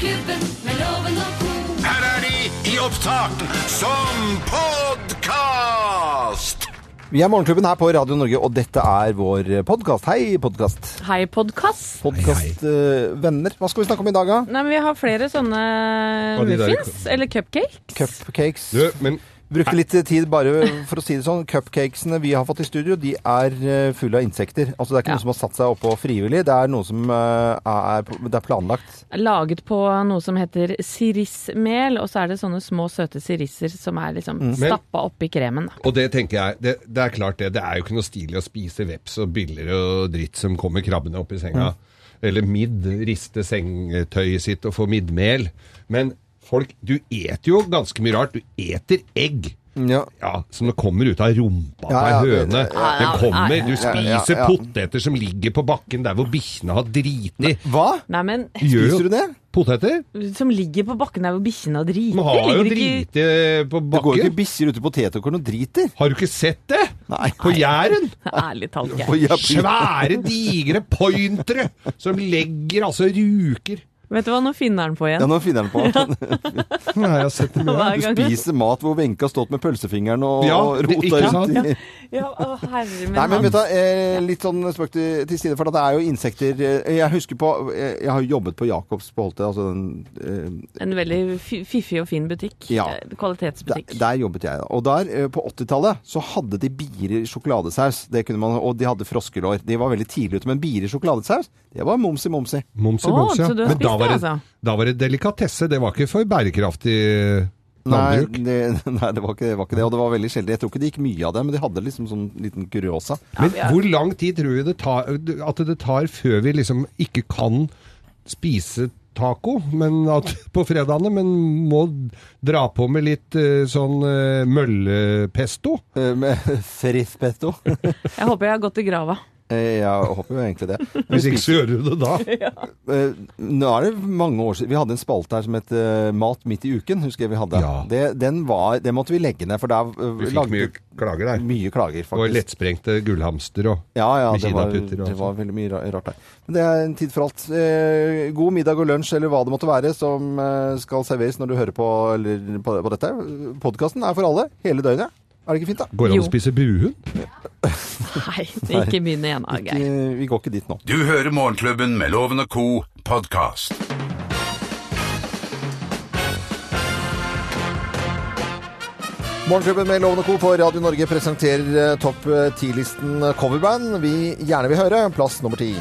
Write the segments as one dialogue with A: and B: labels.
A: Morgenklubben med loven og co.
B: Her er de i opptak som podkast!
C: Vi er Morgenklubben her på Radio Norge, og dette er vår podkast. Hei, podkast.
D: Hei, podkast.
C: Podkastvenner. Hva skal vi snakke om i dag, da?
D: Nei, men Vi har flere sånne muffins, eller cupcakes.
C: Cupcakes.
E: Du, men
C: Brukte litt tid bare for å si det sånn. Cupcakesene vi har fått i studio, de er eh, fulle av insekter. Altså Det er ikke
D: Ja.
C: noe som har satt seg oppå frivillig. Det er noe som eh, er, det er planlagt.
D: Laget på noe som heter sirissmel, og så er det sånne små søte sirisser som er liksom
C: Mm.
D: stappa oppi kremen. da.
E: Og det tenker jeg, det, det er klart det. Det er jo ikke noe stilig å spise veps og biller og dritt som kommer krabbene opp i senga. Eller midd, riste sengetøyet sitt og få middmel. Men folk, du eter jo ganske mye rart. Du eter egg.
C: Ja.
E: Ja, Som det kommer ut av rumpa på
C: Ja,
E: ei
C: ja,
E: høne.
C: det-
E: kommer, Du
C: ja, ja,
E: spiser
C: ja.
E: poteter som ligger på bakken der hvor bikkjene har driti.
C: Hva?
D: Nei, men
C: Spiser du det?
E: Poteter?
D: Som ligger på bakken der hvor bikkjene har driti.
E: Man har jo driti på
C: Det går jo ikke
E: bakken.
C: bikkjer ute i potetåkeren og driter.
E: Har du ikke sett det?
C: Nei.
E: På Jæren?
D: Ærlig talt,
E: Svære, digre pointere som legger altså ruker.
D: Vet du hva, nå finner han på igjen.
C: Ja, nå finner han på.
E: Nei, jeg har sett det
C: Du spiser mat hvor Wenche har stått med pølsefingeren og
E: Ja,
C: rota
E: ikke sant?
C: rundt i
D: Ja, å, herre min
C: Nei, men vet du, eh, litt sånn spøk til, til side, for det er jo insekter eh, Jeg husker på eh, Jeg har jobbet på Jacobs på Holte, altså den eh,
D: En veldig fiffig og fin butikk.
C: Ja.
D: Kvalitetsbutikk.
C: der, der jobbet jeg. Og der, på 80-tallet, så hadde de bier i sjokoladesaus. Det kunne man, og de hadde froskelår. De var veldig tidlig ute. Men bier i sjokoladesaus, det var momsi momsi.
E: Momsi,
D: Å,
E: momsi. ja. Var,
D: det, altså?
E: da var det delikatesse. Det var ikke for bærekraftig
C: Nei det, nei, det var ikke det, var ikke det. Og det var veldig sjelden. Jeg tror ikke det gikk mye av det, men de hadde liksom sånn liten kuriosa.
E: Men hvor lang tid tror du det tar, at det tar før vi liksom ikke kan spise taco men at, på fredagene, men må dra på med litt eh, sånn eh, møllepesto?
C: Eh, Med frispesto
D: Jeg håper jeg har gått i grava.
C: Eh, Jeg håper jo egentlig det.
E: Hvis ikke så gjør du det da.
C: Ja. Nå er det mange år siden Vi hadde en spalte her som het eh, Mat midt i uken. Husker jeg vi hadde.
E: Ja.
C: Det, den var, det måtte vi legge ned, for der eh,
E: Vi fikk
C: lagde-
E: mye klager der.
C: mye klager,
E: Og
C: faktisk.
E: lettsprengte gullhamster og
C: Ja, ja, det var, det var
E: sånn.
C: veldig mye rart der. Men det er en tid for alt. Eh, god middag og lunsj, eller hva det måtte være, som eh, skal serveres når du hører på, eller, på, på dette. Podkasten er for alle, hele døgnet. Er det ikke fint, da?
E: Går det an å spise buhund?
D: Nei, ikke begynn igjen, min Geir.
C: Eh, Vi går ikke dit nå.
B: Du hører Morgenklubben med Loven og co. podkast.
C: Morgenklubben med Lovende Co. på Radio Norge presenterer eh, topp 10-listen coverband vi gjerne vil høre. Plass nummer ti.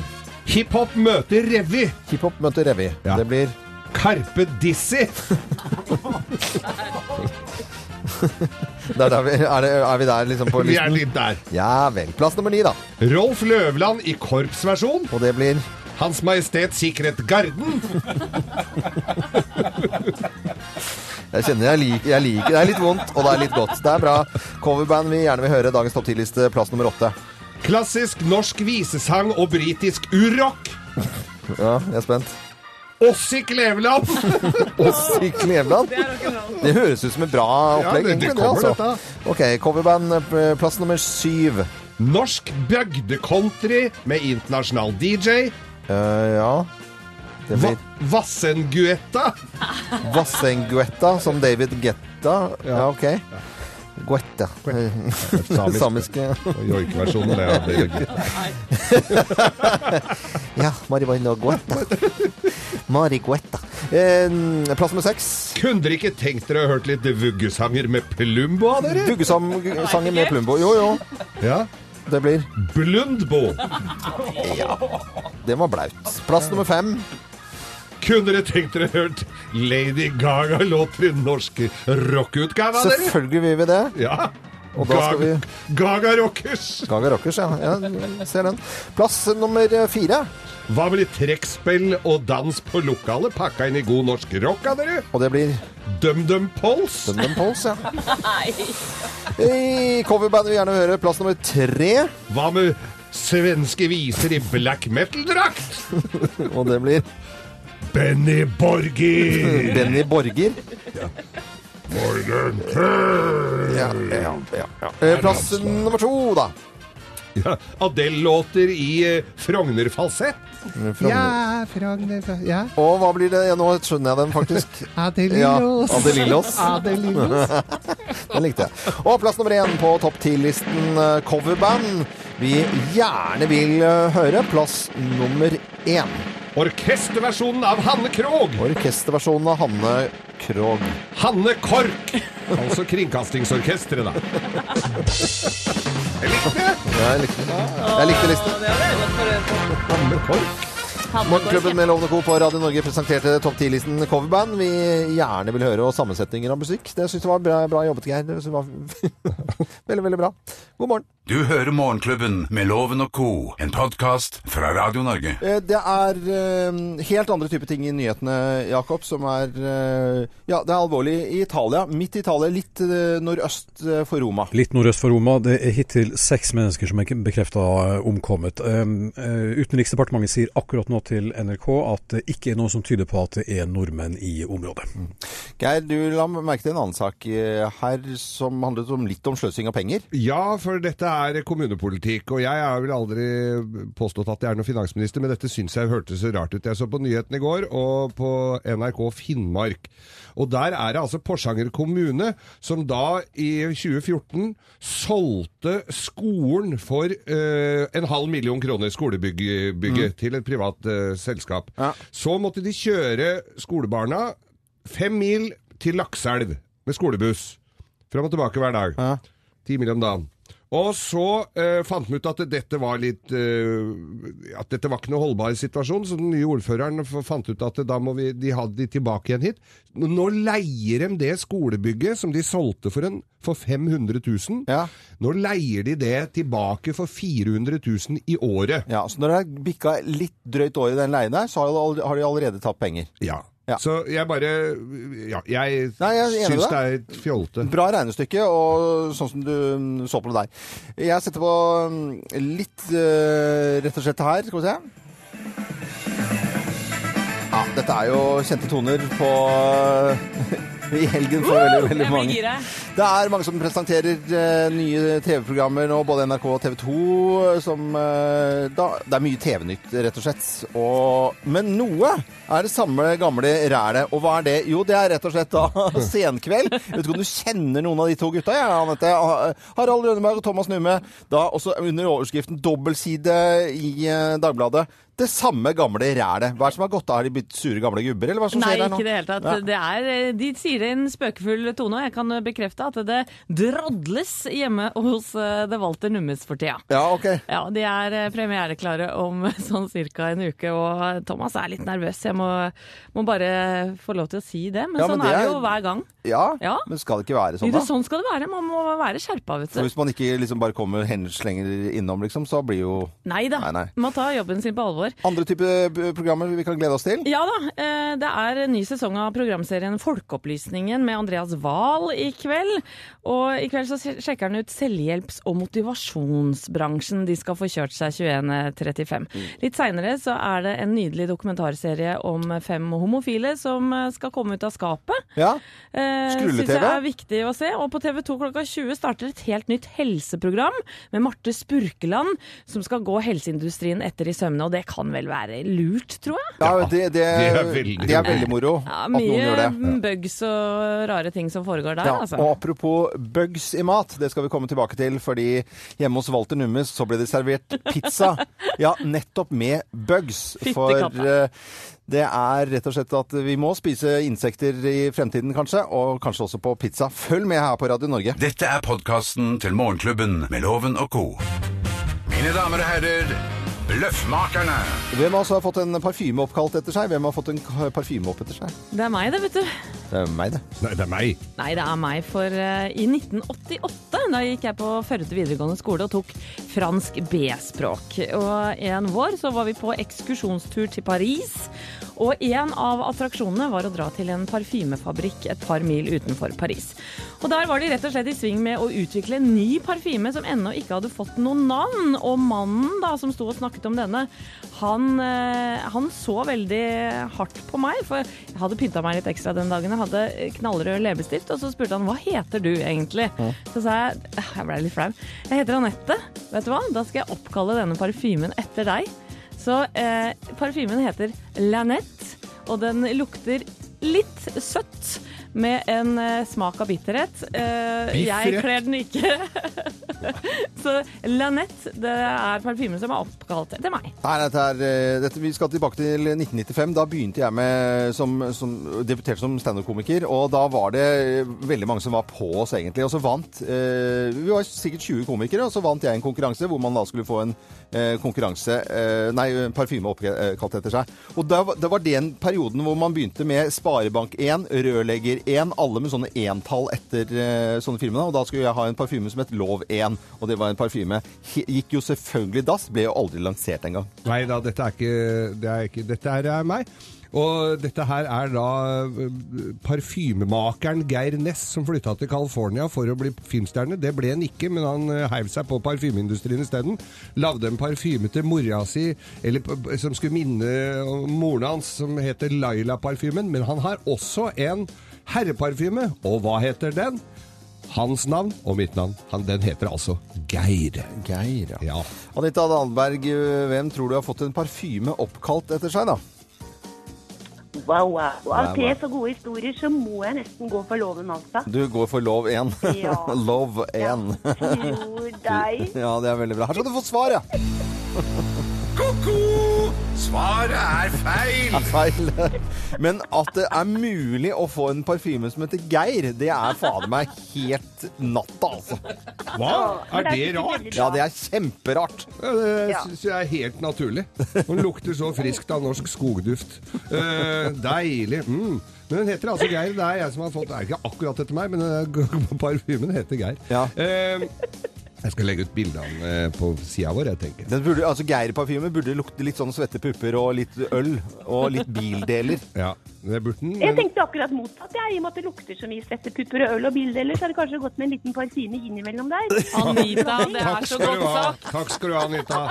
E: Hiphop møter revy.
C: Hiphop møter revy.
E: Ja.
C: Det blir
E: Karpe Dizzy.
C: der, der vi, er, det, er vi der liksom på
E: Vi er litt der.
C: Ja vel. Plass nummer ni, da.
E: Rolf Løvland i korpsversjon.
C: Og det blir
E: Hans Majestet Sikret Garden.
C: Jeg kjenner jeg liker, jeg liker Det er litt vondt, og det er litt godt. Det er bra. Coverband vi gjerne vil høre. Dagens topp ti-liste, plass nummer åtte.
E: Klassisk norsk visesang og britisk urrock.
C: Ja, jeg er spent.
E: Åssi Kleveland.
C: Åssi Kleveland. Det høres ut som et bra opplegg.
E: Ja, det- det
C: kommer
E: kommer,
C: altså. Ok, coverband, eh, plass nummer syv.
E: Norsk bygdecountry med internasjonal DJ.
C: Uh, ja. Det
E: Va
C: blir
E: Vassenguetta.
C: Vassenguetta, som David Getta. Ja, ok. Guetta.
E: Samisk.
C: Samiske
E: Joikeversjonen, det er det.
C: Ja, Marihuana Guetta. Mari Guetta. Eh, plass nummer seks.
E: Kunne dere ikke tenkt dere å hørt litt vuggesanger med Plumbo av dere?
C: Vuggesanger med Plumbo. Jo, jo.
E: Ja.
C: Det blir
E: Blundbo. Ja.
C: Det var blaut. Plass nummer fem.
E: Kunne dere tenkt dere hørt Lady Gaga låter i norsk rockeutgave av?
C: Selvfølgelig vil vi det.
E: Ja.
C: Og da skal vi
E: Gaga Rockers.
C: Gaga Rockers, ja. ja. Ser den. Plass nummer fire.
E: Hva med litt trekkspill og dans på lokalet pakka inn i god norsk rock av dere?
C: Og det blir
E: DumDum Pols.
C: DumDum Pulse, ja. I coverbandet vil gjerne høre plass nummer tre.
E: Hva med svenske viser i black metal-drakt?
C: Og det blir
E: Benny Borger.
C: Benny Borger. Ja, ja, ja, ja. Eh, Plass nummer to, da.
E: Ja, Adele-låter i eh, Frogner-falsett.
C: Frogner.
E: Ja, Frogner Ja.
C: Og hva blir det? Ja, nå skjønner jeg den faktisk. Ja, Adelillos. Den likte jeg. Og plass nummer én på topp 10-listen eh, coverband vi gjerne vil høre. Plass nummer én.
E: Orkesterversjonen av Hanne Krogh.
C: Orkesterversjonen av Hanne Krogh.
E: Hanne Kork. Altså Kringkastingsorkesteret, da. Jeg likte det.
C: Jeg likte, jeg likte listen.
E: Hanne Kork.
C: Morgenklubben med Lovende Co. på Radio Norge presenterte topp 10-listen coverband vi gjerne vil høre, og sammensetninger av musikk. Det syns jeg var bra, bra jobbet, Geir. Det var veldig, veldig bra. God morgen.
B: Du hører Morgenklubben med Loven og co., en podkast fra Radio Norge.
C: Eh, Det er eh, helt andre typer ting i nyhetene, Jakob, som er eh, Ja, det er alvorlig i Italia. Midt i Italia, litt nordøst for Roma.
F: Litt nordøst for Roma. Det er hittil seks mennesker som er bekrefta omkommet. Utenriksdepartementet sier akkurat nå til NRK at det ikke er noe som tyder på at det er nordmenn i området.
C: Geir, du la merke til en annen sak eh, her som handlet om litt om sløsing av penger.
E: Ja, for dette er kommunepolitikk, og jeg har vel aldri påstått at jeg er noen finansminister, men dette syns jeg hørtes så rart ut. Jeg så på nyhetene i går, og på NRK Finnmark. Og der er det altså Porsanger kommune som da i 2014 solgte skolen for uh, en halv million kroner, skolebygget, til et privat uh, selskap.
C: Ja.
E: Så måtte de kjøre skolebarna fem mil til Lakselv med skolebuss. Fram og tilbake hver dag.
C: Ja.
E: Ti mil om dagen. Og så eh, fant vi ut at dette var litt eh, At dette var ikke noe holdbar situasjon, så den nye ordføreren fant ut at da må vi, de ha de tilbake igjen hit. Nå leier de det skolebygget som de solgte for, en, for 500 000.
C: Ja.
E: Nå leier de det tilbake for 400 000 i året.
C: Ja, Så når det har bikka litt drøyt år i den leien der, så har de har de allerede tatt penger.
E: Ja.
C: Ja.
E: Så jeg bare Ja, jeg,
C: Nei, jeg
E: syns det er et fjolte.
C: Bra regnestykke, og sånn som du mm, så på det der. Jeg setter på mm, litt eh, rett og slett her. Skal vi se. Ja, dette er jo kjente toner på i helgen for veldig, veldig mange. Det er mange som presenterer eh, nye TV-programmer nå, både NRK og TV 2. Som, eh, da, det er mye TV-nytt, rett og slett. Og, men noe er det samme gamle rælet. Og hva er det? Jo, det er rett og slett da Senkveld. Vet du om du kjenner noen av de to gutta? Ja, Anette. Harald Rønneberg og Thomas Numme. Da også under overskriften 'Dobbeltside' i eh, Dagbladet. Det samme gamle rælet. Hva er det som har gått av? Har de blitt sure gamle gubber, eller hva som
D: Nei,
C: skjer der nå?
D: ikke det hele tatt.
C: Ja.
D: Det er, eh, de sier det i en spøkefull tone, og jeg kan bekrefte at det drodles hjemme hos The Walter Nummes for tida.
C: Ja, ok.
D: Ja, de er eh, premiereklare om sånn ca. en uke, og Thomas er litt nervøs. Jeg må, må bare få lov til å si det. Men
C: Ja, men
D: sånn
C: det
D: er det jo hver gang.
C: Ja,
D: Ja.
C: men skal det ikke være sånn, da?
D: det, sånn skal det være. Man må være skjerpa, vet
C: For
D: du.
C: hvis man ikke liksom bare kommer henslenger innom, liksom, så blir jo
D: Nei da.
C: Nei, nei.
D: Man tar jobben sin på alvor.
C: andre typer programmer vi kan glede oss til.
D: Ja da, eh, det er en ny sesong av programserien Folkeopplysningen med Andreas Wahl i kveld. Og i kveld så sjekker han ut selvhjelps- og motivasjonsbransjen. De skal få kjørt seg 21.35. Litt seinere så er det en nydelig dokumentarserie om fem homofile som eh, skal komme ut av skapet.
C: Ja,
D: Eh,
C: Skrulle-TV?
D: Synes jeg er viktig å se. Og på TV 2 klokka 20 starter et helt nytt helseprogram med Marte Spurkeland, som skal gå helseindustrien etter i sømmene. Og det kan vel være lurt, tror jeg?
C: ja det, det,
E: det er veldig
C: det er veldig moro
D: Ja,
C: at noen gjør det.
D: mye bugs og rare ting som foregår der,
C: Ja,
D: altså.
C: og apropos bugs i mat, det skal vi komme tilbake til, fordi hjemme hos Walter Nummes så ble det servert pizza. Ja, nettopp med bugs. For eh, det er rett og slett at vi må spise insekter i fremtiden, kanskje, og kanskje også på pizza. Følg med her på Radio Norge.
B: Dette er podkasten til Morgenklubben med Loven og co. Mine damer og herrer, Løffmakerne.
C: Hvem av oss har fått en parfyme oppkalt etter seg? Hvem har fått en parfyme opp etter seg?
D: Det er meg, det, vet du.
C: Det er meg, det.
E: Nei, det er meg.
D: Nei, det er meg, for uh, i 1988 da gikk jeg på Førde videregående skole og tok fransk B-språk. Og en vår så var vi på ekskursjonstur til Paris. Og en av attraksjonene var å dra til en parfymefabrikk et par mil utenfor Paris. Og der var de rett og slett i sving med å utvikle en ny parfyme som ennå ikke hadde fått noe navn. Og mannen da som sto og snakket om denne, han, eh, han så veldig hardt på meg. For jeg hadde pynta meg litt ekstra den dagen. Jeg hadde knallrød leppestift. Og så spurte han hva heter du egentlig? Så sa jeg «Eh, jeg ble litt flau. Jeg heter Anette. Vet du hva? Da skal jeg oppkalle denne parfymen etter deg. Så eh, parfymen heter Lanette, og den lukter litt søtt. Med en eh, smak av bitterhet. Eh, jeg
E: Bitterhet?
D: kler den ikke. Så Lanette, det er parfymen som er oppkalt etter meg.
C: Nei, dette er, eh, dette, vi skal tilbake til 1995. Da begynte jeg med som, som debuterte som standup-komiker. Og da var det veldig mange som var på oss, egentlig. Og så vant eh, Vi var sikkert 20 komikere, og så vant jeg en konkurranse hvor man da skulle få en eh, konkurranse eh, Nei, en parfyme oppkalt etter seg. Og da, var- det var den perioden hvor man begynte med Sparebank 1, Rørlegger 1, alle med sånne entall etter uh, sånne filmene. Og da skulle jeg ha en parfyme som het Lov 1, og det var en parfyme. Gikk jo selvfølgelig dass, ble jo aldri lansert engang.
E: Nei da, dette er ikke, det er ikke Dette er meg. Og dette her er da øh, parfymemakeren Geir Ness som flytta til California for å bli filmstjerne. Det ble han ikke, men han øh, heiv seg på parfymeindustrien isteden. Lagde en parfyme til mora si, eller som skulle minne om moren hans, som heter Laila-parfymen. Men han har også en herreparfyme. Og hva heter den? Hans navn og mitt navn. Han, den heter altså Geir.
C: Geir, ja.
E: Ja.
C: Anita Dahlberg, hvem tror du har fått en parfyme oppkalt etter seg, da?
G: Wow, wow. Og av tre
C: wow.
G: så gode historier, så må jeg nesten gå for loven, altså.
C: Du går for lov 1.
G: Ja.
C: love 1.
G: Tror deg.
C: ja, det er veldig bra. Her skal du få svar, ja.
B: Svaret er feil!
C: er feil. Men at det er mulig å få en parfyme som heter Geir, det er fader meg helt natta, altså.
E: Hva? Er det rart?
C: Ja, det er kjemperart.
E: Ja, det syns jeg er helt naturlig. Hun lukter så friskt av norsk skogduft. Uh, deilig. Mm. Men den heter altså Geir. Det er jeg som har fått Det er ikke akkurat etter meg, men eh, parfymen heter Geir.
C: Ja.
E: Eh, jeg skal legge ut bilde av den eh, på sida vår, jeg tenker.
C: Den burde, altså Geir-parfyme burde lukte litt sånn svette pupper og litt øl. Og litt bildeler.
E: Ja, det burde den.
G: Jeg tenkte akkurat motsatt, jeg. I og med at det lukter så mye svette pupper og øl og bildeler, så er det kanskje godt med en liten parfyme innimellom der.
D: Anita, det er så godt sagt.
E: Takk skal du ha, Anita.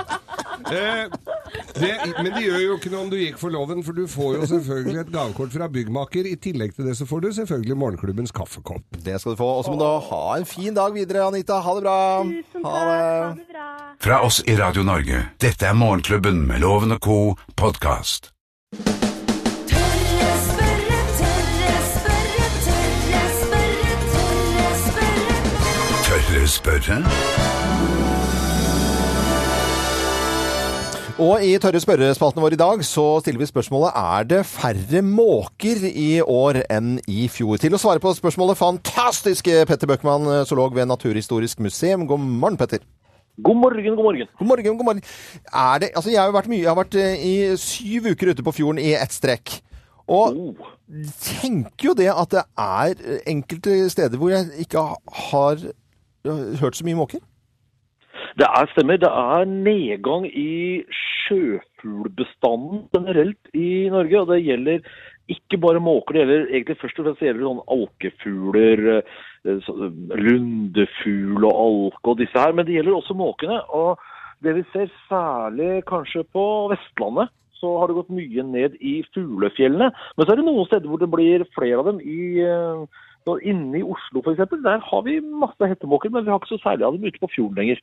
E: Eh, det, men det gjør jo ikke noe om du gikk for loven, for du får jo selvfølgelig et gavekort fra byggmaker. I tillegg til det så får du selvfølgelig morgenklubbens kaffekopp.
C: Det skal du få. Og så må du ha en fin dag videre, Anita. Ha det bra.
G: Tusen
C: Ha det.
G: Ha det bra.
B: Fra oss i Radio Norge, dette er Morgenklubben med Loven og co. podkast.
A: Tørre spørre,
C: Og i tørre spørrespalten vår i dag så stiller vi spørsmålet er det færre måker i år enn i fjor. Til å svare på spørsmålet fantastiske Petter Bøckmann, zoolog ved Naturhistorisk museum. God morgen, Petter.
H: God morgen, god morgen.
C: God morgen, god morgen. Det, altså jeg har jo vært mye, jeg har vært eh, i syv uker ute på fjorden i ett strekk. Og
H: Oh.
C: tenker jo det at det er eh, enkelte steder hvor jeg ikke har eh, hørt så mye måker.
H: Det er stemmer. Det er nedgang i sjøfuglbestanden generelt i Norge. og Det gjelder ikke bare måker, det gjelder egentlig først og fremst gjelder sånn alkefugler, eh, lundefugl og alke og disse her. Men det gjelder også måkene. og Det vi ser særlig kanskje på Vestlandet, så har det gått mye ned i fuglefjellene. Men så er det noen steder hvor det blir flere av dem. i... eh, Inne i Oslo f.eks. Der har vi masse hettemåker, men vi har ikke så særlig av dem ute på fjorden lenger.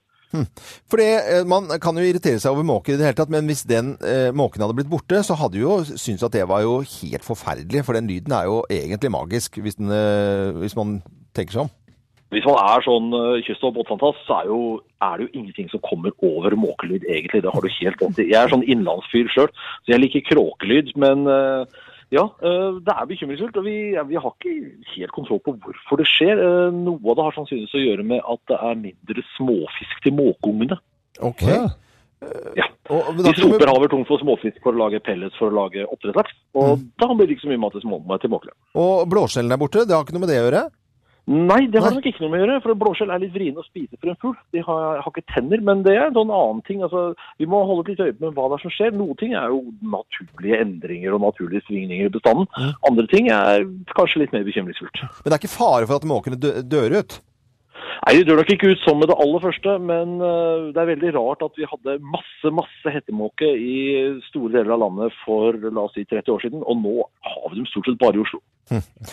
C: For eh, Man kan jo irritere seg over måker i det hele tatt, men hvis den eh, måken hadde blitt borte, så hadde jo syntes at det var jo helt forferdelig. For den lyden er jo egentlig magisk, hvis, den, eh, hvis man tenker seg om.
H: Hvis man er sånn uh, kyst- og båtfantast, så er, jo, er det jo ingenting som kommer over måkelyd, egentlig. Det har du helt rett i. Jeg er sånn innlandsfyr sjøl, så jeg liker kråkelyd. Men uh, ja, uh, det er bekymringsfullt. Og vi, vi har ikke helt kontroll på hvorfor det skjer. Uh, noe av det har sannsynligvis å gjøre med at det er mindre småfisk til måkeungene.
C: Ok.
E: Ja.
H: Ja.
C: Og,
H: De soper
C: vi-
H: havet tungt for småfisk for å lage pellets for å lage oppdrettslaks. Og da blir det ikke så mye mat til små- til måkene.
C: og blåskjellen er borte, det har ikke noe med det å gjøre?
H: Nei, det har
C: Nei.
H: nok ikke noe med å gjøre. For blåskjell er litt vriene å spise for en fugl. De har, har ikke tenner, men det er en sånn annen ting. Altså, vi må holde litt øye med hva det er som skjer. Noen ting er jo naturlige endringer og naturlige svingninger i bestanden. Andre ting er kanskje litt mer bekymringsfullt.
C: Men det er ikke fare for at måkene dør ut?
H: Nei, Det dør nok ikke ut sånn med det aller første, men øh, det er veldig rart at vi hadde masse masse hettemåke i store deler av landet for la oss si 30 år siden, og nå har vi dem stort sett bare i Oslo.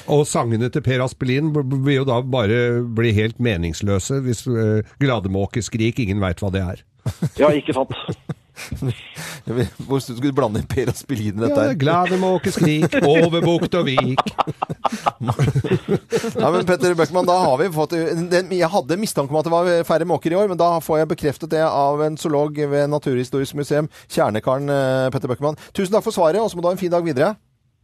E: Og sangene til Per Aspelin vil jo da bare bli helt meningsløse hvis uh, glademåkeskrik, ingen veit hva det er.
H: Ja, ikke sant?
C: Hvor skulle du blande Per Aspelin i
E: Ja,
C: dette?
E: Ja, glade
C: her?
E: glademåkeskrik over bukt og vik.
C: Ja, men Petter Bøckmann, da har vi fått Jeg hadde mistanke om at det var færre måker i år, men da får jeg bekreftet det av en zoolog ved Naturhistorisk museum, kjernekaren eh, Petter Bøckmann. Tusen takk for svaret, og så må du ha en fin dag videre.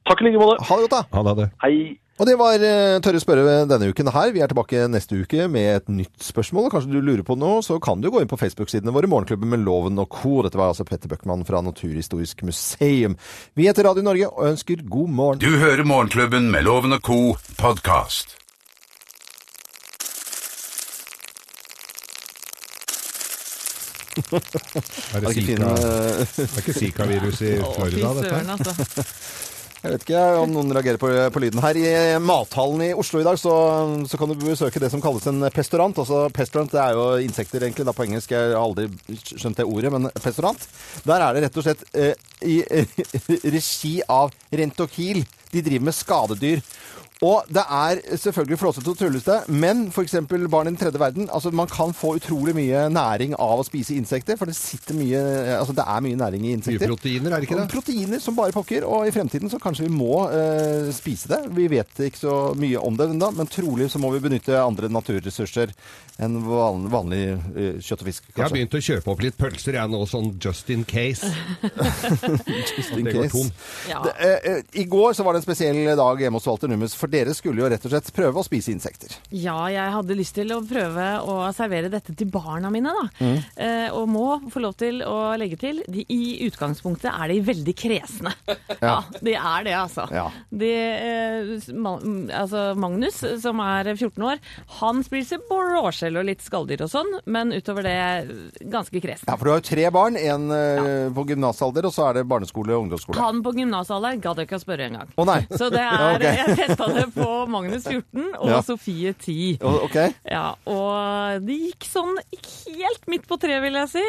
H: Takk i like måte.
C: Ha det godt, da.
E: Ha det, ha det.
H: Hei.
C: Og det var eh, Tørre spørre denne uken her. Vi er tilbake neste uke med et nytt spørsmål. Kanskje du lurer på noe, så kan du gå inn på Facebook-sidene våre, Morgenklubben med Loven og co. Dette var altså Petter Bøckmann fra Naturhistorisk museum. Vi heter Radio Norge og ønsker god morgen.
B: Du hører Morgenklubben med Loven og Co. podkast.
E: Er det
C: det ikke fin,
E: det er ikke Zika-virus i
D: fy
E: Florida, dette?
D: søren, altså.
C: Jeg vet ikke om noen reagerer på, på lyden. Her i mathallen i Oslo i dag så, så kan du besøke det som kalles en pestorant. Altså pestorant det er jo insekter egentlig, da på engelsk. Jeg har aldri skjønt det ordet, men pestorant. Der er det rett og slett eh, i regi av Rentokil. De driver med skadedyr. Og det er selvfølgelig flåsete og tullete, men f.eks. barn i den tredje verden altså Man kan få utrolig mye næring av å spise insekter, for det sitter mye Altså det er mye næring i insekter.
E: Mye proteiner, er det ikke det?
C: Proteiner som bare pokker, og i fremtiden så kanskje vi må eh, spise det. Vi vet ikke så mye om det ennå, men trolig så må vi benytte andre naturressurser enn van, vanlig eh, kjøtt og fisk.
E: Jeg har begynt å kjøpe opp litt pølser, jeg nå, sånn just in case.
C: Just in
E: det går
C: case.
E: tom.
D: Ja.
C: Det, eh, eh, I går så var det en spesiell dag hjemme hos Walter Nummes, for dere skulle jo rett og slett prøve å spise insekter.
D: Ja, jeg hadde lyst til å prøve å servere dette til barna mine, da.
C: Mm.
D: Eh, og må få lov til å legge til, de, i utgangspunktet er de veldig kresne. Ja, de er det, altså.
C: Ja.
D: De, eh, ma altså Magnus, som er 14 år, han spiser blåskjell og litt skalldyr og sånn, men utover det ganske kresen.
C: Ja, for du har jo tre barn, en eh, på gymnasalder, og så er det barneskole og ungdomsskole.
D: Han på gymnasalder gadd jeg ikke å spørre engang.
C: Oh, nei.
D: Så det
C: Ja,
D: er,
C: ok.
D: jeg testa det på Magnus 14 og
C: Ja.
D: Sofie 10.
C: Okay. Ok.
D: Ja, og det gikk sånn helt midt på treet, vil jeg si.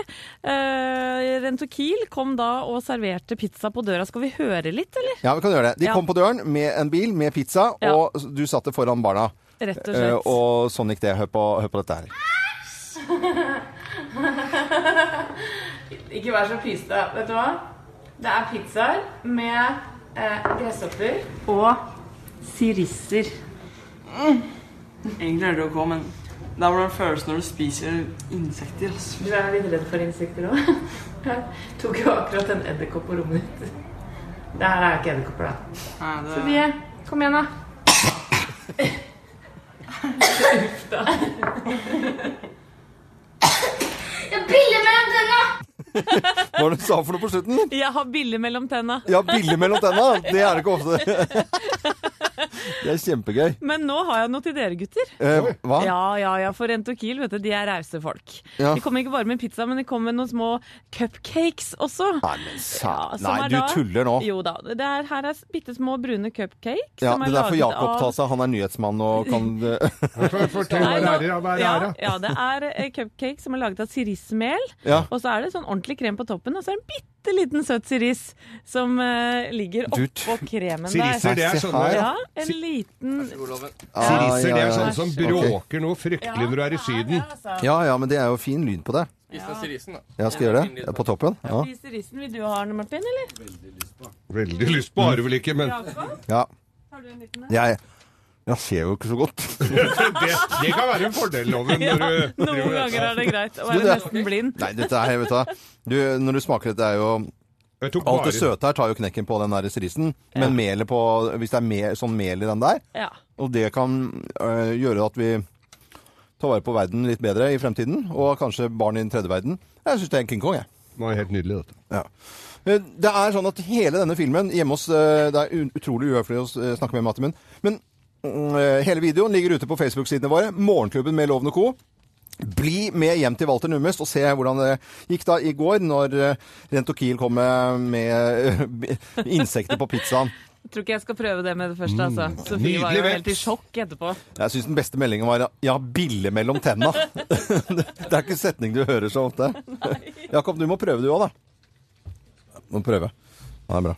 D: Uh, Rentokil kom da og serverte pizza på døra. Skal vi høre litt, eller?
C: Ja, vi kan gjøre det. De
D: Ja.
C: kom på døren med en bil med pizza,
D: Ja.
C: og du satt det foran barna.
D: Rett og
C: slett.
D: slett.
C: og sånn gikk det. Hør på, hør på dette her.
D: Ikke vær så pysete. Vet du hva? Det er pizzaer med eh, gresshopper og sirisser.
I: Egentlig er det ok, men det er hvordan det føles når du spiser insekter. Altså.
D: Du er litt redd for insekter òg? Jeg tok jo akkurat en edderkopp på rommet ditt. Det her er ikke edderkopper, da.
I: Nei, det...
D: Sofie, kom igjen, da.
A: Bille mellom tenna!
C: Hva var det du sa for noe på slutten?
D: Jeg har bille mellom tenna.
C: Ja, bille mellom tenna. Det er det ikke ofte. Det er kjempegøy.
D: Men nå har jeg noe til dere, gutter.
C: Eh, hva?
D: Ja, ja, ja, for Rentokil, vet du, de er rause folk.
C: Ja.
D: De kommer ikke bare med pizza, men de kommer med noen små cupcakes også.
C: Nei, men sa...
D: Ja,
C: Nei, du
D: da-
C: tuller nå.
D: Jo da. Det er, her er bitte små brune cupcakes.
C: Ja,
D: som er
C: det er for Jakob
D: av-
C: ta seg. Han er nyhetsmann og kan
E: Fortell hva det er, ja, det her,
D: ja, det er cupcakes som er laget av sirismel.
C: Ja.
D: Og så er det sånn ordentlig krem på toppen, og så er det en bitte liten søt siris som uh, ligger oppå kremen
E: der. Siriser,
D: det
E: er sånne.
D: Ja, en liten
E: Siriser, det er sånne som bråker noe fryktelig når du er i Syden.
D: altså.
C: Ja, ja, men det er jo fin lyd på det.
I: Spis den sirisen, da.
C: Ja, skal jeg gjøre det? På toppen? Ja.
D: De sirisen vil du ha, Arne Martin, eller?
E: Veldig lyst på, har du vel ikke, men
D: Jakob,
C: ja.
D: har du en liten en?
C: Jeg, ser jo ikke så godt.
E: det, det kan være en fordel, Loven,
D: Ja,
E: når
D: noen ganger er det greit å være
C: det-
D: nesten blind.
C: Nei, dette er, vet du. Du, når du smaker dette, er jo Alt det søte her tar jo knekken på den der Ja. men melet på Hvis det er mel, sånn mel i den der,
D: Ja.
C: og det kan øh, gjøre at vi tar vare på verden litt bedre i fremtiden, og kanskje barn i den tredje verden Jeg syns det er en King Kong, jeg.
E: Det var helt nydelig, dette.
C: Ja. Eh, Det er sånn at hele denne filmen hjemme hos eh, Det er utrolig uhøflig å snakke med mat i munnen, men eh, Hele videoen ligger ute på Facebook-sidene våre. Morgenklubben med Loven og Co. Bli med hjem til Walter Nummest og se hvordan det gikk da i går når eh, Rentokil kom med, med eh, insekter på pizzaen.
D: Jeg tror ikke jeg skal prøve det med det første, altså.
C: Mm,
D: Sofie var jo helt i sjokk etterpå.
C: Jeg syns den beste meldingen var 'ja, bille mellom tenna'. det er ikke en setning du hører så ofte. Jakob, du må prøve du òg, da. Må prøve. Ja, det er bra.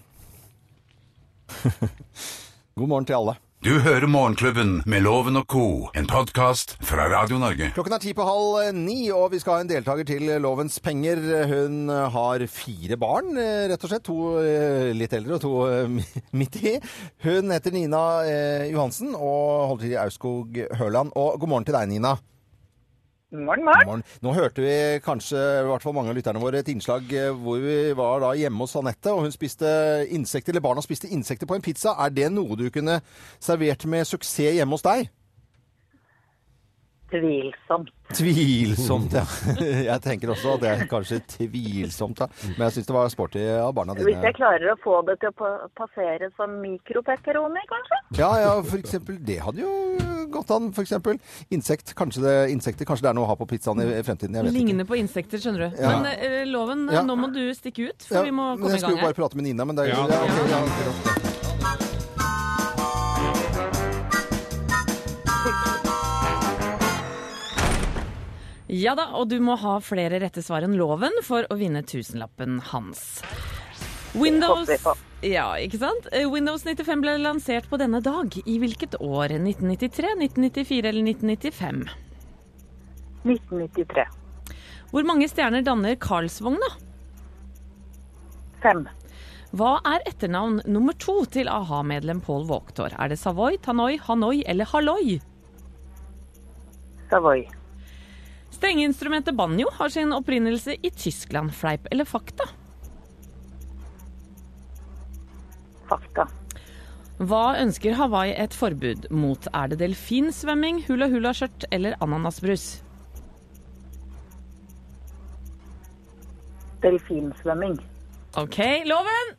C: God morgen til alle.
B: Du hører Morgenklubben med Loven og co., en podkast fra Radio Norge.
C: Klokken er ti på halv ni, og vi skal ha en deltaker til Lovens penger. Hun har fire barn, eh, rett og slett. To eh, litt eldre og to eh, midt i. Hun heter Nina eh, Johansen og holder til i Aurskog Høland. Og god morgen til deg, Nina.
J: Morgen,
C: morgen. Nå hørte vi kanskje, i hvert fall mange av lytterne våre, et innslag eh, hvor vi var da hjemme hos Anette, og hun spiste insekter, eller barna spiste insekter på en pizza. Er det noe du kunne servert med suksess hjemme hos deg?
J: Tvilsomt.
C: Tvilsomt, ja. Jeg tenker også at det er kanskje tvilsomt, da. Men jeg syns det var sporty av barna dine.
J: Hvis jeg klarer å få det til å passere som mikropepperoni, kanskje?
C: Ja, ja, for eksempel. Det hadde jo gått an, for eksempel. Insekt. Kanskje det, insekter, kanskje det er noe å ha på pizzaen i fremtiden. Jeg vet ikke.
D: På insekter, skjønner du.
C: Ja.
D: Men eh, Loven,
C: Ja.
D: nå må du stikke ut, for
C: Ja,
D: vi må komme i gang.
C: jeg skulle jo bare prate med Nina, men det er jo
E: Ja.
C: ja, ok, ja,
D: da, og du må ha flere rette svar enn loven for å vinne tusenlappen hans. Windows. Ja, ikke sant? Eh, Windows 95 ble lansert på denne dag. I hvilket år? 1993, 1994 eller 1995?
J: 1993.
D: Hvor mange stjerner danner Karlsvogna?
J: Fem.
D: Hva er etternavn nummer to til a-ha-medlem Paul Waaktor? Er det Savoy, Tanoi, Hanoi eller Halloi?
J: Savoy.
D: Strengeinstrumentet banjo har sin opprinnelse i Tyskland. Fleip eller fakta?
J: Fakta.
D: Hva ønsker Hawaii et forbud mot? Er det delfinsvømming, hula-hula-skjørt eller ananasbrus?
J: Delfinsvømming.
D: OK, loven!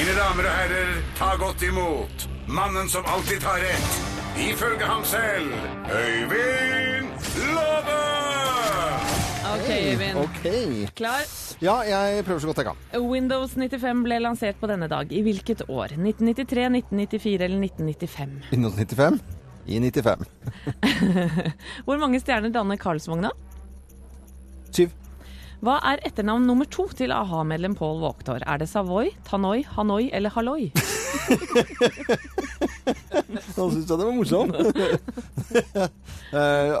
B: Mine damer og herrer, ta godt imot mannen som alltid tar rett, ifølge ham selv, Øyvind Låve!
D: OK, Øyvind.
C: Okay.
D: Klar?
C: Ja, jeg prøver så godt jeg kan.
D: Windows 95 ble lansert på denne dag. I hvilket år? 1993, 1994 eller 1995?
C: 1995? I 95.
D: Hvor mange stjerner danner Karlsvogna?
C: Syv.
D: Hva er etternavn nummer to til a-ha-medlem Paul Waaktor? Er det Savoy, Tanoi, Hanoi eller Halloi?
C: Nå syntes jeg det var morsomt. Eh,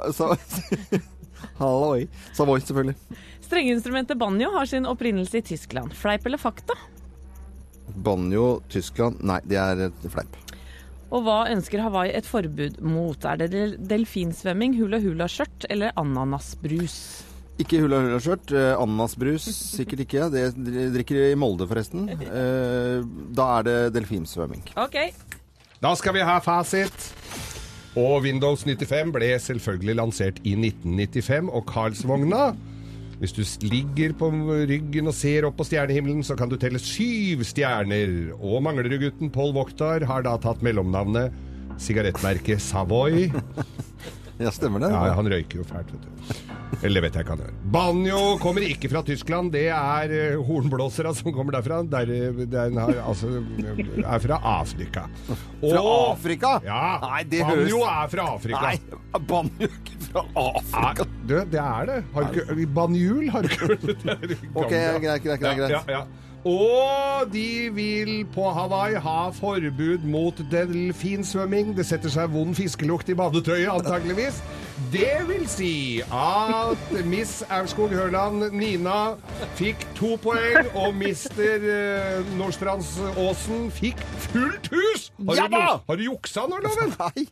C: Halloi. Savoy, selvfølgelig.
D: Strengeinstrumentet banjo har sin opprinnelse i Tyskland. Fleip eller fakta?
C: Banjo, Tyskland Nei, det er fleip.
D: Og hva ønsker Hawaii et forbud mot? Er det del- delfinsvømming, hula-hula-skjørt eller ananasbrus?
C: Ikke hula hula skjørt. Eh, ananasbrus sikkert ikke. Det drikker de i Molde, forresten. Eh, da er det delfinsvømming.
D: OK.
E: Da skal vi ha fasit. Og Windows 95 ble selvfølgelig lansert i 1995, og Karlsvogna Hvis du ligger på ryggen og ser opp på stjernehimmelen, så kan du telle syv stjerner. Og Manglerudgutten Paul Voktar har da tatt mellomnavnet sigarettmerket Savoy.
C: Ja, stemmer det.
E: Ja, han røyker jo fælt, vet du. Eller vet jeg ikke han gjør. Banjo kommer ikke fra Tyskland, det er eh, hornblåsere som kommer derfra. Der, eh, den har, altså, er fra Afrika.
C: Fra Afrika?
E: Ja,
C: Nei, det
E: banjo
C: høres-
E: er fra Afrika.
C: Nei, banjo er ikke fra Afrika.
E: Nei, du, det er det. Har du ikke, banjul har du ikke hørt? Er
C: Ok, greit, greit, greit, greit.
E: Ja, ja, ja. Og de vil på Hawaii ha forbud mot delfinsvømming. Det setter seg vond fiskelukt i badetøyet, antageligvis. Det vil si at Miss Aurskog Høland, Nina, fikk to poeng, og mister uh, Nordstrandsåsen fikk fullt hus! Har, du,
C: da!
E: har du juksa nå, Loven?
C: Nei.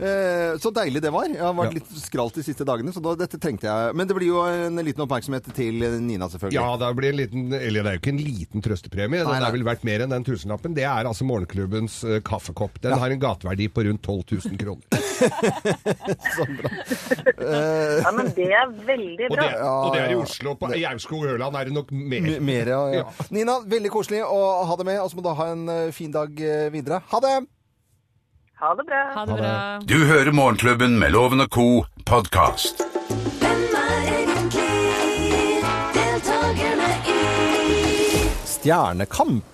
C: Eh, så deilig det var. Jeg har vært
E: Ja.
C: litt skralt de siste dagene, så da, dette trengte jeg. Men det blir jo en liten oppmerksomhet til Nina, selvfølgelig.
E: Ja, det blir en liten Eller det er jo ikke en liten trøstepremie. Den
C: Nei, nei.
E: er vel verdt mer enn den tusenlappen. Det er altså morgenklubbens eh, kaffekopp. Den har en gateverdi på rundt 12 000 kroner.
J: Ja, men det er veldig
E: Og
J: bra.
E: det, og det er i Oslo. På, I Aurskog Ørland er det nok mer.
C: M- Mer, ja, ja.
E: Ja.
C: Nina, veldig koselig å ha deg med, og så må du ha en eh, fin dag eh, videre. Ha det!
J: Ha det bra.
D: Ha det bra.
B: Du hører Morgenklubben med Loven og co. podkast.
K: Er
C: Stjernekamp.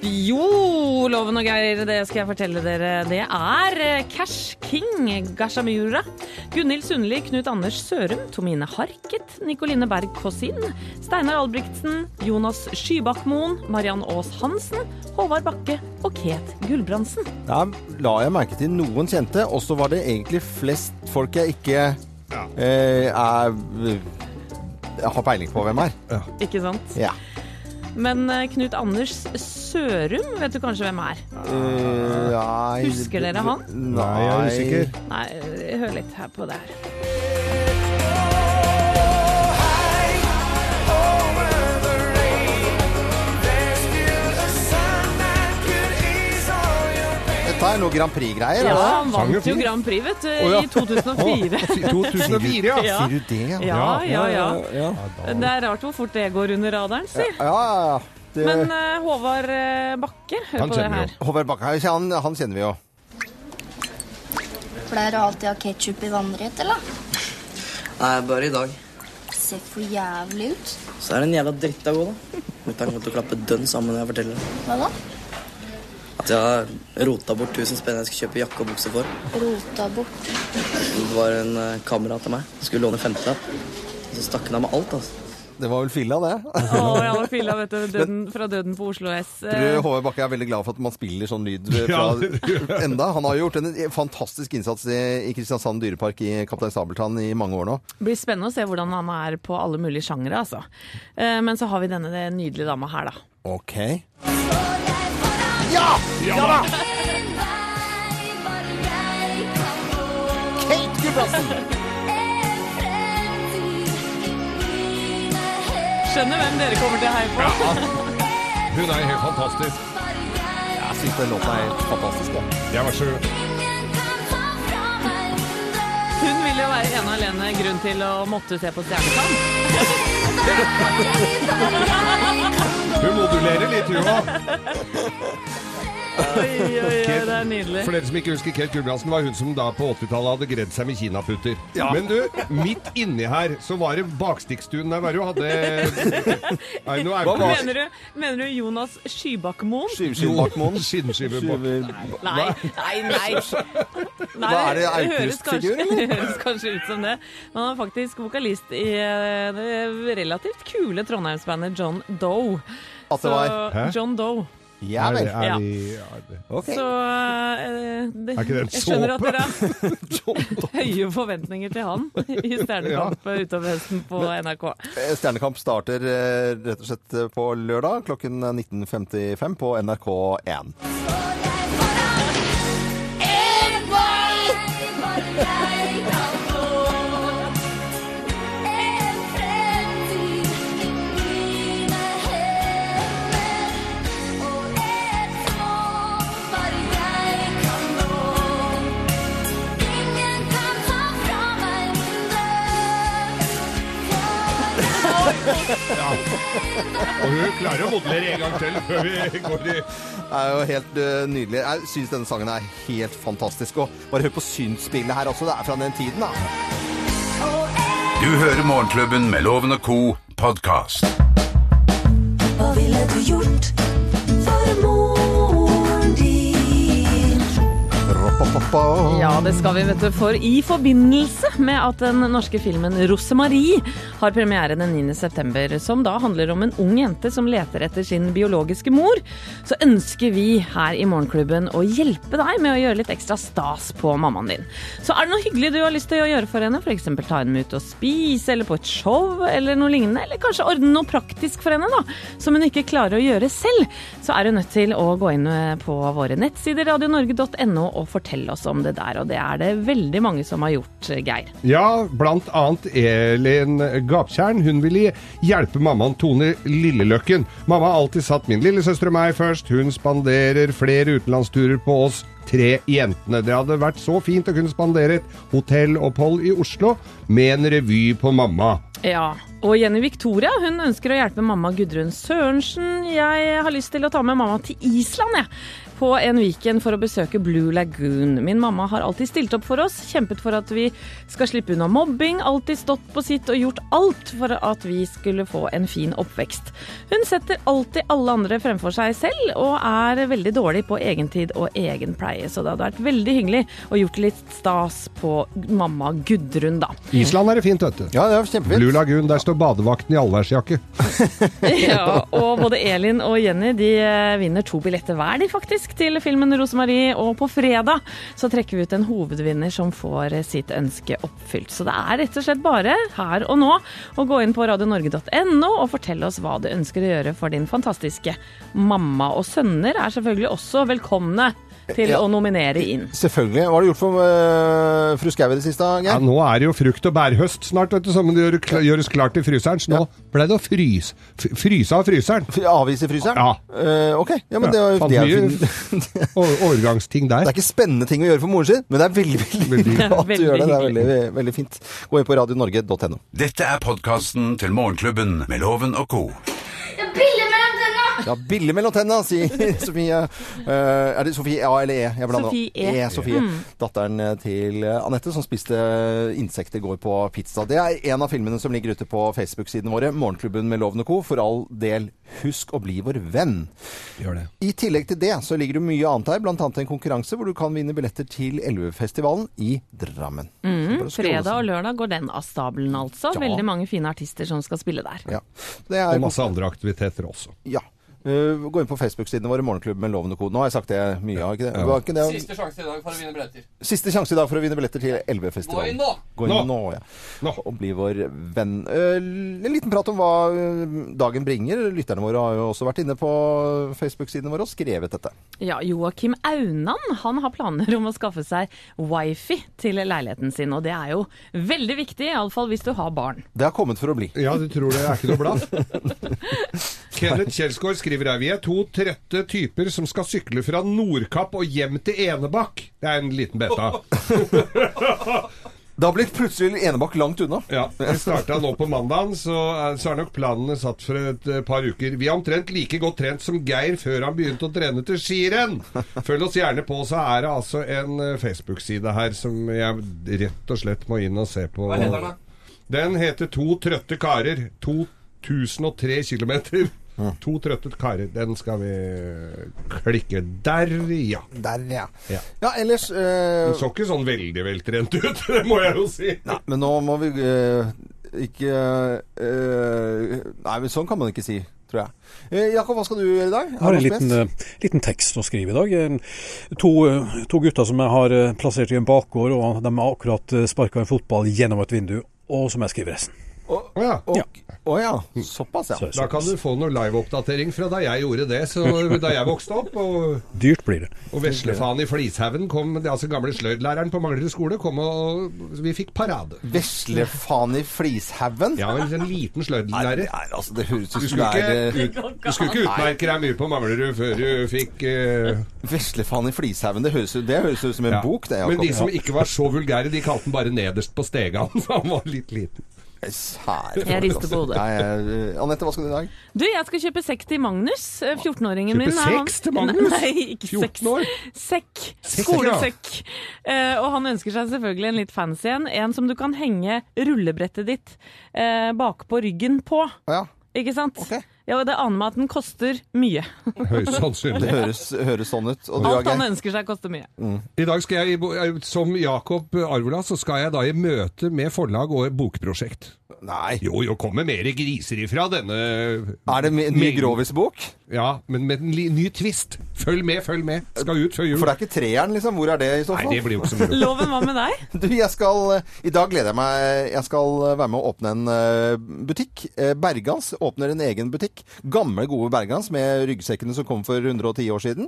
D: Jo, Loven og Geir, det skal jeg fortelle dere. Det er eh, Cash King Gashamura. Gunhild Sundli, Knut Anders Sørum, Tomine Harket, Nikoline Berg Kåsin, Steinar Albrigtsen, Jonas Skybakmoen, Mariann Aas Hansen, Håvard Bakke og Ket Gulbrandsen.
C: Der la jeg merke til noen kjente, og så var det egentlig flest folk jeg ikke eh, er har peiling på hvem er.
D: Ikke sant?
C: Ja.
D: Men eh, Knut Anders Sørum vet du kanskje hvem er?
C: Eh, nei,
D: Husker dere han?
C: Nei, jeg er usikker.
D: Nei, hør litt her på det her.
C: Dette er noe Grand Prix-greier,
D: Ja,
C: er
D: han vant jo Grand Prix, vet du,
C: ja.
D: i 2004.
C: Å, 2004, ja. Sier du det, ja?
D: Ja, ja, ja.
C: ja.
D: Det er rart hvor fort det går under radaren, si.
C: Ja, ja, ja. Det...
D: Men uh, Håvard eh, Bakke, hør på det her.
C: Håvard Bakke, han, han kjenner vi jo.
A: Pleier du alltid å ha ketsjup i vannrett, eller?
I: Nei, bare i dag.
A: Ser for jævlig ut.
I: Så er det en jævla drittdag òg, da. Mutter'n kommer til å klappe dønn sammen når jeg forteller det.
A: Hva da?
I: At jeg har rota bort 1000 spenn jeg skulle kjøpe jakke og bukse for.
A: Rota bort.
I: Det var en kamera kamerat av meg. Skulle låne 50-lapp. Så stakk han av med alt, altså.
C: Det var vel filla, det.
D: Oh, ja, filla, vet du. Døden, fra Døden på Oslo S.
C: Du Håvard Bakke er veldig glad for at man spiller sånn lyd fra enda? Han har jo gjort en fantastisk innsats i, i Kristiansand dyrepark i Kaptein Sabeltann i mange år nå.
D: Det blir spennende å se hvordan han er på alle mulige sjangere, altså. Eh, Men så har vi denne nydelige dama her, da.
C: Ok. Ja! Ja da! Kate Gulbrandsen!
D: Skjønner hvem dere kommer til å heie på.
E: Hun er helt fantastisk.
C: Jeg syns den låta er helt fantastisk. Ja.
E: Jeg var så
D: Hun vil jo være ene og alene grunn til å måtte se på Stjernekamp.
E: Hun modulerer litt, hun òg.
D: Oi, oi, oi, det er nydelig.
E: For dere som ikke husker Kate Gulbrandsen, var hun som da på 80-tallet hadde gredd seg med kinaputter.
C: Ja.
E: Men du, midt inni her så var det bakstikkstuen der, hva var jo hadde Nei, nå er det ikke-
D: Mener du, mener du Jonas Skybakmoen?
C: Skybakmoen.
E: Skinnskive bak.
D: Nei, nei, nei. nei
C: Hva er det,
D: høres
C: Aukrust-figur,
D: kanskje,
C: eller?
D: høres kanskje ut som det. Men han er faktisk vokalist i eh, det relativt kule Trondheimsbandet John Doe.
C: At det var
E: Hæ?
D: John Doe.
C: Ja vel.
E: Er,
D: Ja.
E: er de, er de.
C: Okay.
D: Så uh, det,
E: Er ikke det en
D: jeg skjønner at dere har høye forventninger til han i Stjernekamp utover høsten på NRK.
C: Eh, Stjernekamp starter eh, rett og slett på lørdag klokken 19.55 på NRK1.
E: Og hun klarer å modellere en gang til før vi går i
C: Det er jo helt eh, nydelig. Jeg syns denne sangen er helt fantastisk. Og bare hør på synsspillet her også. Det er fra den tiden, da.
B: Du hører Morgenklubben med Loven og co. podkast.
K: Hva ville du gjort for moren
D: Ja, det skal vi, vet du. For i forbindelse med at den norske filmen 'Rosemarie' har premiere den 9. september, som da handler om en ung jente som leter etter sin biologiske mor, så ønsker vi her i Morgenklubben å hjelpe deg med å gjøre litt ekstra stas på mammaen din. Så er det noe hyggelig du har lyst til å gjøre for henne, f.eks. ta henne med ut og spise, eller på et show, eller noe lignende, eller kanskje ordne noe praktisk for henne, da, som hun ikke klarer å gjøre selv, så er du nødt til å gå inn på våre nettsider radionorge.no og fortelle oss om det der, og det er det veldig mange som har gjort, Geir.
E: Ja, blant annet Elin Gaptjern. Hun ville hjelpe mammaen Tone Lilleløkken. Mamma har alltid satt min lillesøster og meg først. Hun spanderer flere utenlandsturer på oss tre jentene. Det hadde vært så fint å kunne spandere et hotellopphold i Oslo med en revy på mamma.
D: Ja, og Jenny Victoria hun ønsker å hjelpe mamma Gudrun Sørensen. Jeg har lyst til å ta med mamma til Island, jeg. På en weekend for å besøke Blue Lagoon. Min mamma har alltid stilt opp for oss, kjempet for at vi skal slippe unna mobbing, alltid stått på sitt og gjort alt for at vi skulle få en fin oppvekst. Hun setter alltid alle andre fremfor seg selv, og er veldig dårlig på egentid og egen pleie. Så det hadde vært veldig hyggelig å gjort litt stas på mamma Gudrun, da.
E: Island er det fint, vet du.
C: Ja, det er kjempefint.
E: Blue Lagoon, der står badevakten i allværsjakke.
D: Ja, og både Elin og Jenny de eh, vinner to billetter hver, de faktisk, til filmen Rosemarie. Og på fredag så trekker vi ut en hovedvinner som får eh, sitt ønske oppfylt. Så det er rett og slett bare her og nå å gå inn på radionorge.no og fortelle oss hva du ønsker å gjøre for din fantastiske mamma. Og sønner er selvfølgelig også velkomne til
C: Ja.
D: å nominere inn.
C: Selvfølgelig. Hva har du gjort for uh, fru Skau i det siste,
E: Ja, nå er det jo frukt- og bærhøst snart, vet du, som det gjøres klart til fryseren. Så nå ble det å fryse, fryse av fryseren.
C: F- Avise fryseren?
E: Ja.
C: Uh, ok. Ja, men det,
E: Ja,
C: er- det, er
E: jo overgangsting
C: det er ikke spennende ting å gjøre for moren sin, men det er veldig, veldig,
E: Veldig.
C: bra at du gjør det. Det er veldig, veldig fint. Gå inn på radionorge.no.
B: Dette er podkasten til Morgenklubben med Loven og co.
C: Ja, bille mellom tenna, sier Sofie. Eh, er det Sofie A eller E? Jeg blander.
D: Sofie E.
C: E Sofie. Datteren eh, til eh, Anette som spiste insekter i går på pizza. Det er en av filmene som ligger ute på Facebook-siden våre. Morgenklubben med Loven og Co. For all del, husk å bli vår venn.
E: Gjør det.
C: I tillegg til det så ligger det mye annet her, bl.a. en konkurranse hvor du kan vinne billetter til Elvefestivalen i Drammen. Mm,
D: Fredag og lørdag går den av stabelen, altså.
C: Ja.
D: Veldig mange fine artister som skal spille der.
C: Ja. Det er
E: Og masse andre aktiviteter også.
C: Ja. Eh, gå inn på Facebook-sidene våre, Morgenklubben med Loven og Co. Nå har jeg sagt det mye, har ikke det? Ja. ikke det?
L: Siste sjanse i dag for å vinne billetter.
C: Siste sjanse i dag for å vinne billetter til Elvefestivalen.
L: Gå inn nå!
C: Gå inn
E: Nå!
C: nå, ja.
E: Nå.
C: Og bli vår venn. Uh, En liten prat om hva eh, dagen bringer. Lytterne våre har jo også vært inne på Facebook-sidene våre og skrevet dette.
D: Ja, Joakim Aunan han har planer om å skaffe seg wifi til leiligheten sin. Og det er jo veldig viktig, iallfall hvis du har barn.
C: Det har kommet for å bli.
E: Ja, du tror det er ikke noe blad? Kenneth Kjelsgaard skriver her Vi er to trette typer som skal sykle fra Nordkapp og hjem til Enebakk. Det er en liten beta.
C: Da blir plutselig Enebakk langt unna.
E: Ja, Vi starta nå på mandagen, så, er- så er nok planene satt for et eh, par uker. Vi er omtrent like godt trent som Geir før han begynte å trene til skirenn. Følg oss gjerne på, så er det altså en eh, Facebook-side her som jeg rett og slett må inn og se på.
L: Hva heter den, da?
E: Den heter To trøtte karer. 2003 km. To trøtte karer. Den skal vi klikke der, ja.
C: Der, ja.
E: Ja.
C: Ja, ellers uh,
E: Den så ikke sånn veldig veltrent ut, det må jeg jo si.
C: Nei, men nå må vi uh, ikke uh, Nei, men sånn kan man ikke si, tror jeg. Eh, Jakob, hva skal du gjøre i dag?
F: Jeg har en liten, eh, liten tekst å skrive i dag. To, uh, to gutter som jeg har uh, plassert i en bakgård, og de har akkurat sparka en fotball gjennom et vindu. Og så må jeg skrive resten.
E: Ja.
C: og...
F: Ja.
C: å ja. Såpass, ja.
E: Da kan du få noe liveoppdatering fra da jeg gjorde det, så da jeg vokste opp. Og,
F: Dyrt blir det.
E: og veslefaen i Flishaugen kom, det altså gamle sløydlæreren på Manglerud skole, kom og vi fikk parade.
C: Veslefaen i Flishaugen?
E: Ja, en, en liten sløydlærer.
C: nei, altså, det høres ut
E: Du
C: som er
E: ikke,
C: eh,
E: du skulle ikke utmerke deg mye på Manglerud før du fikk uh...
C: Veslefaen i Flishaugen, det høres ut det høres ut som en
E: ja.
C: bok, det,
E: Men de som ikke var så vulgære, de kalte den bare nederst på stegan, for han var litt liten.
C: Sære
D: Jeg rister på hodet.
C: Nei, eh, Anette, hva skal du i dag?
D: Du, jeg skal kjøpe sekk til Magnus. eh, 14-åringen min. Kjøpe
E: seks til Magnus?
D: Nei, ikke
E: 14 år?
D: Sekk.
E: Sekk,
D: Skolesekk. Eh, og han ønsker seg selvfølgelig en litt fancy en. En som du kan henge rullebrettet ditt eh, bakpå ryggen på.
C: Ja,
D: Ikke sant?
C: Ok.
D: Ja, og det aner meg at den koster mye.
E: Høyst
C: det høres, høres sånn ut. Og du,
D: Alt han ønsker seg, koster mye.
E: I dag skal jeg, eh, som Jakob Arvola, så skal jeg da i møte med forlag og bokprosjekt.
C: Nei.
E: Jo, jo, kommer mer griser ifra denne
C: Er det en ny Grovis-bok?
E: Ja, men med en ny twist. Følg med, følg med. Skal ut før jul.
C: For det er ikke treeren, liksom. Hvor er det i så
E: Nei, det blir jo ikke så mye.
D: Loven, hva med deg?
C: Du, jeg skal eh, I dag gleder jeg meg Jeg skal eh, være med å åpne en eh, butikk. Bergans åpner en egen butikk. Gamle, gode Bergans med ryggsekkene som kom for 110 år siden.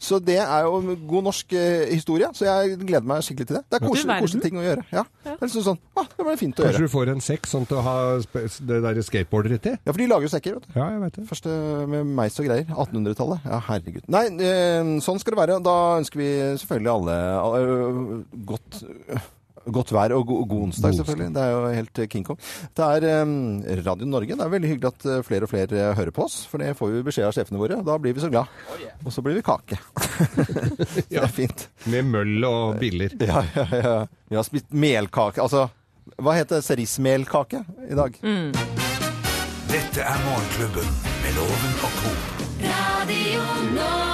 C: Så det er jo god norsk historie. Så jeg gleder meg skikkelig til det. Det er
D: koselige
C: koselig, ting å gjøre. Ja. Det er liksom sånn ah, Det var fint å
E: Kanskje
C: gjøre.
E: du får en sekk til å ha det der skateboarderet i.
C: Ja, for de lager jo sekker, vet du.
E: Ja, jeg vet det.
C: Første med meis og greier. 1800-tallet. Ja, herregud. Nei, eh, sånn skal det være. Da ønsker vi selvfølgelig alle eh, godt Godt vær og go god onsdag, selvfølgelig. Det er jo helt eh, King Kong. Det er um, Radio Norge. Det er veldig hyggelig at flere og flere hører på oss, for det får vi beskjed av sjefene våre. Da blir vi så glad. Og så blir vi kake. det er fint.
E: Med møll og biller.
C: Ja, ja, ja. Vi har spist melkake. Altså, hva heter serismelkake i dag?
B: Dette er Morgenklubben med Loven og co.
K: Radio Norge.